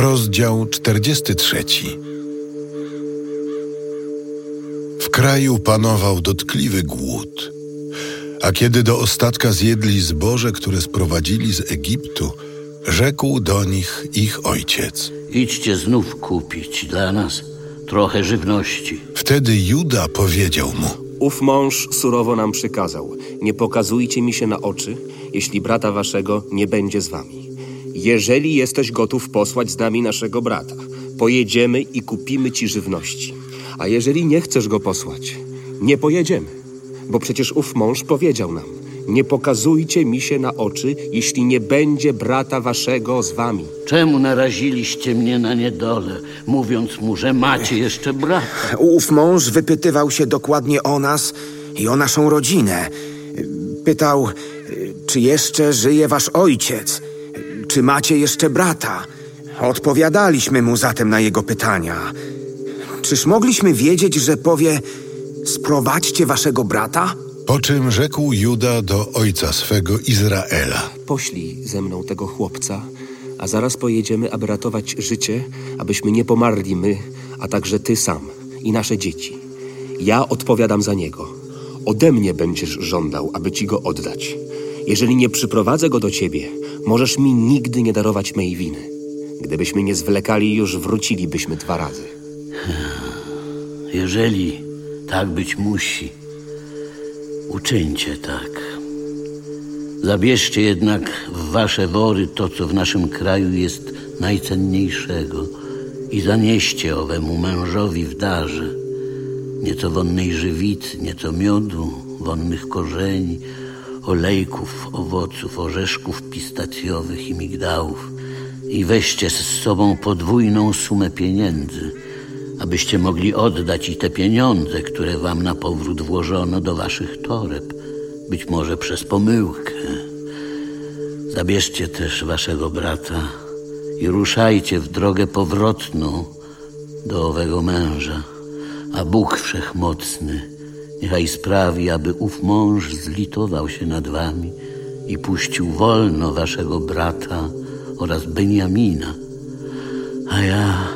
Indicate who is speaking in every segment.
Speaker 1: Rozdział 43 W kraju panował dotkliwy głód. A kiedy do ostatka zjedli zboże, które sprowadzili z Egiptu, rzekł do nich ich ojciec.
Speaker 2: Idźcie znów kupić dla nas trochę żywności.
Speaker 1: Wtedy Juda powiedział mu:
Speaker 3: Ów mąż surowo nam przykazał: Nie pokazujcie mi się na oczy, jeśli brata waszego nie będzie z wami. Jeżeli jesteś gotów posłać z nami naszego brata, pojedziemy i kupimy ci żywności. A jeżeli nie chcesz go posłać, nie pojedziemy. Bo przecież ów mąż powiedział nam: Nie pokazujcie mi się na oczy, jeśli nie będzie brata waszego z wami.
Speaker 2: Czemu naraziliście mnie na niedolę, mówiąc mu, że macie jeszcze brata?
Speaker 4: Ów mąż wypytywał się dokładnie o nas i o naszą rodzinę. Pytał, czy jeszcze żyje wasz ojciec? Czy macie jeszcze brata? Odpowiadaliśmy mu zatem na jego pytania. Czyż mogliśmy wiedzieć, że powie: Sprowadźcie waszego brata?
Speaker 1: Po czym rzekł Juda do ojca swego Izraela.
Speaker 3: Poślij ze mną tego chłopca, a zaraz pojedziemy, aby ratować życie, abyśmy nie pomarli my, a także ty sam i nasze dzieci. Ja odpowiadam za niego. Ode mnie będziesz żądał, aby ci go oddać. Jeżeli nie przyprowadzę go do ciebie, możesz mi nigdy nie darować mej winy. Gdybyśmy nie zwlekali, już wrócilibyśmy dwa razy.
Speaker 2: Jeżeli tak być musi, uczyńcie tak. Zabierzcie jednak w wasze wory to, co w naszym kraju jest najcenniejszego i zanieście owemu mężowi w darze. Nieco wonnej żywicy, nieco miodu, wonnych korzeni, olejków, owoców, orzeszków pistacjowych i migdałów. I weźcie z sobą podwójną sumę pieniędzy, abyście mogli oddać i te pieniądze, które wam na powrót włożono do waszych toreb, być może przez pomyłkę. Zabierzcie też waszego brata i ruszajcie w drogę powrotną do owego męża, a Bóg Wszechmocny niechaj sprawi, aby ów mąż zlitował się nad wami i puścił wolno waszego brata oraz Beniamina, a ja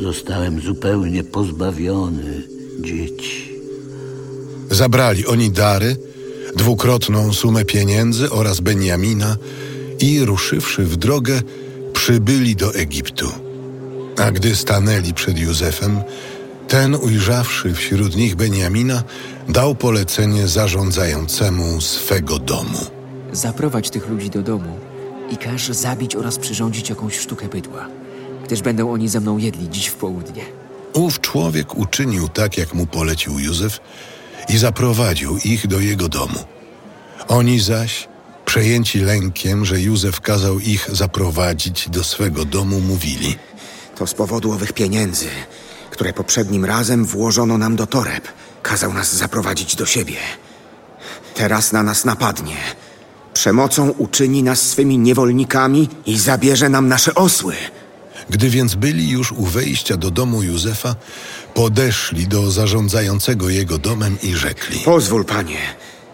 Speaker 2: zostałem zupełnie pozbawiony dzieci.
Speaker 1: Zabrali oni dary, dwukrotną sumę pieniędzy oraz Beniamina i ruszywszy w drogę, przybyli do Egiptu. A gdy stanęli przed Józefem, ten ujrzawszy wśród nich Beniamina, dał polecenie zarządzającemu swego domu.
Speaker 5: Zaprowadź tych ludzi do domu i każ zabić oraz przyrządzić jakąś sztukę bydła, gdyż będą oni ze mną jedli dziś w południe.
Speaker 1: Ów człowiek uczynił tak, jak mu polecił Józef i zaprowadził ich do jego domu. Oni zaś, przejęci lękiem, że Józef kazał ich zaprowadzić do swego domu, mówili –
Speaker 4: To z powodu owych pieniędzy, które poprzednim razem włożono nam do toreb. Kazał nas zaprowadzić do siebie. Teraz na nas napadnie. Przemocą uczyni nas swymi niewolnikami i zabierze nam nasze osły.
Speaker 1: Gdy więc byli już u wejścia do domu Józefa, podeszli do zarządzającego jego domem i rzekli:
Speaker 4: Pozwól, panie,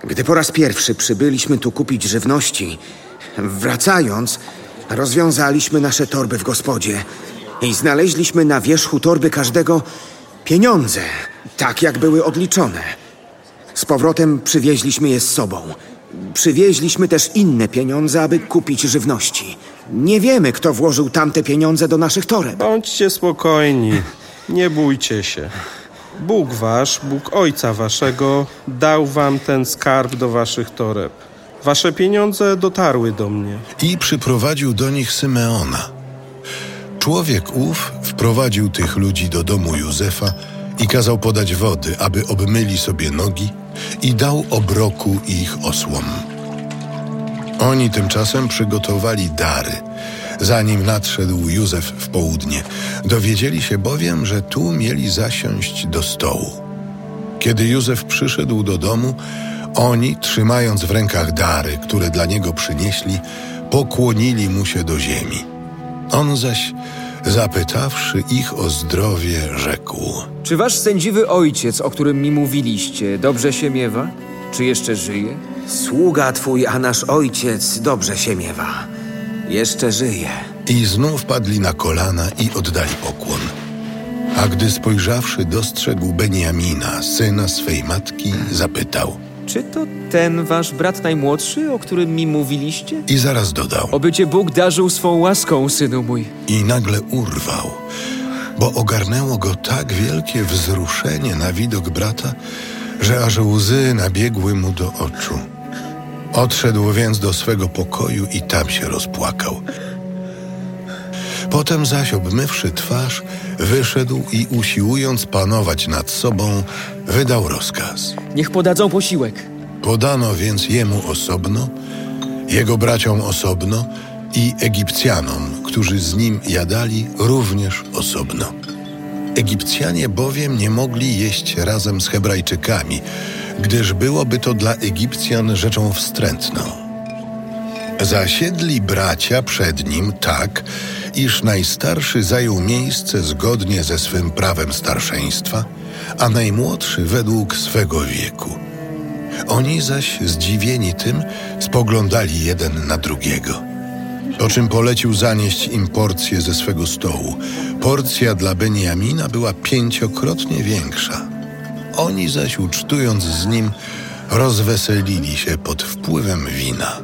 Speaker 4: gdy po raz pierwszy przybyliśmy tu kupić żywności, wracając, rozwiązaliśmy nasze torby w gospodzie i znaleźliśmy na wierzchu torby każdego pieniądze, tak jak były odliczone. Z powrotem przywieźliśmy je z sobą. Przywieźliśmy też inne pieniądze, aby kupić żywności. Nie wiemy, kto włożył tamte pieniądze do naszych toreb.
Speaker 6: Bądźcie spokojni, nie bójcie się. Bóg wasz, Bóg ojca waszego, dał wam ten skarb do waszych toreb. Wasze pieniądze dotarły do mnie.
Speaker 1: i przyprowadził do nich Symeona. Człowiek ów wprowadził tych ludzi do domu Józefa i kazał podać wody, aby obmyli sobie nogi i dał obroku ich osłom. Oni tymczasem przygotowali dary, zanim nadszedł Józef w południe. Dowiedzieli się bowiem, że tu mieli zasiąść do stołu. Kiedy Józef przyszedł do domu, oni, trzymając w rękach dary, które dla niego przynieśli, pokłonili mu się do ziemi. On zaś, zapytawszy ich o zdrowie, rzekł:
Speaker 5: Czy wasz sędziwy ojciec, o którym mi mówiliście, dobrze się miewa? Czy jeszcze żyje?
Speaker 4: Sługa twój, a nasz ojciec dobrze się miewa. Jeszcze żyje.
Speaker 1: I znów padli na kolana i oddali pokłon. A gdy spojrzawszy, dostrzegł Beniamina, syna swej matki, zapytał
Speaker 5: Czy to ten wasz brat najmłodszy, o którym mi mówiliście?
Speaker 1: i zaraz dodał.
Speaker 5: Oby cię Bóg darzył swą łaską, synu mój.
Speaker 1: I nagle urwał, bo ogarnęło go tak wielkie wzruszenie na widok brata, że aż łzy nabiegły mu do oczu. Odszedł więc do swego pokoju i tam się rozpłakał. Potem zaś, obmywszy twarz, wyszedł i usiłując panować nad sobą, wydał rozkaz.
Speaker 5: Niech podadzą posiłek.
Speaker 1: Podano więc jemu osobno, jego braciom osobno i Egipcjanom, którzy z nim jadali, również osobno. Egipcjanie bowiem nie mogli jeść razem z Hebrajczykami, gdyż byłoby to dla Egipcjan rzeczą wstrętną. Zasiedli bracia przed nim tak, iż najstarszy zajął miejsce zgodnie ze swym prawem starszeństwa, a najmłodszy według swego wieku. Oni zaś, zdziwieni tym, spoglądali jeden na drugiego. Po czym polecił zanieść im porcję ze swego stołu. Porcja dla Beniamina była pięciokrotnie większa. Oni zaś, ucztując z nim, rozweselili się pod wpływem wina.